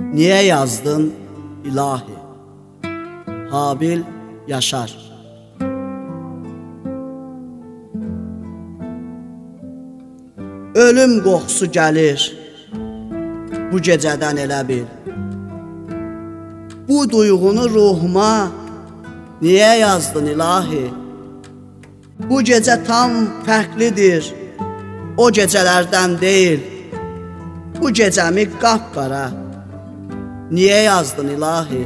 Niyə yazdın ilahi? Habil Yaşar Ölüm qoxusu gəlir bu gecədən elə bil. Bu duyğunu ruhuma niyə yazdın ilahi? Bu gecə tam fərqlidir. O gecələrdən deyil. Bu gecəmi qapqara niyə yazdın ilahi?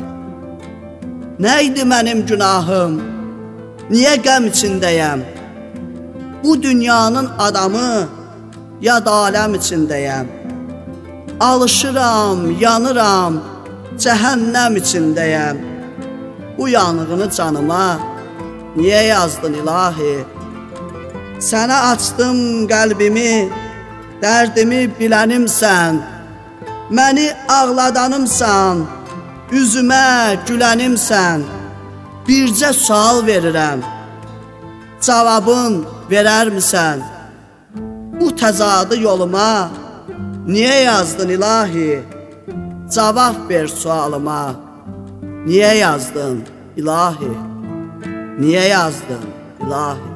Nə idi mənim günahım? Niyə qəm içindəyəm? Bu dünyanın adamı ya da aləm içindəyəm. Alışıram, yanıram, cəhənnəm içindəyəm. Bu yanığını canıma niyə yazdın ilahi? Sənə açdım qəlbimi, dərdimi bilənimsən. Məni ağladanımsan, üzümə gülənimsən. Bircə sual verirəm. Cavabın verərmisən? Bu təzadı yoluma niyə yazdın ilahi? Cavab ver sualıma. Niyə yazdın ilahi? Niyə yazdın ilahi?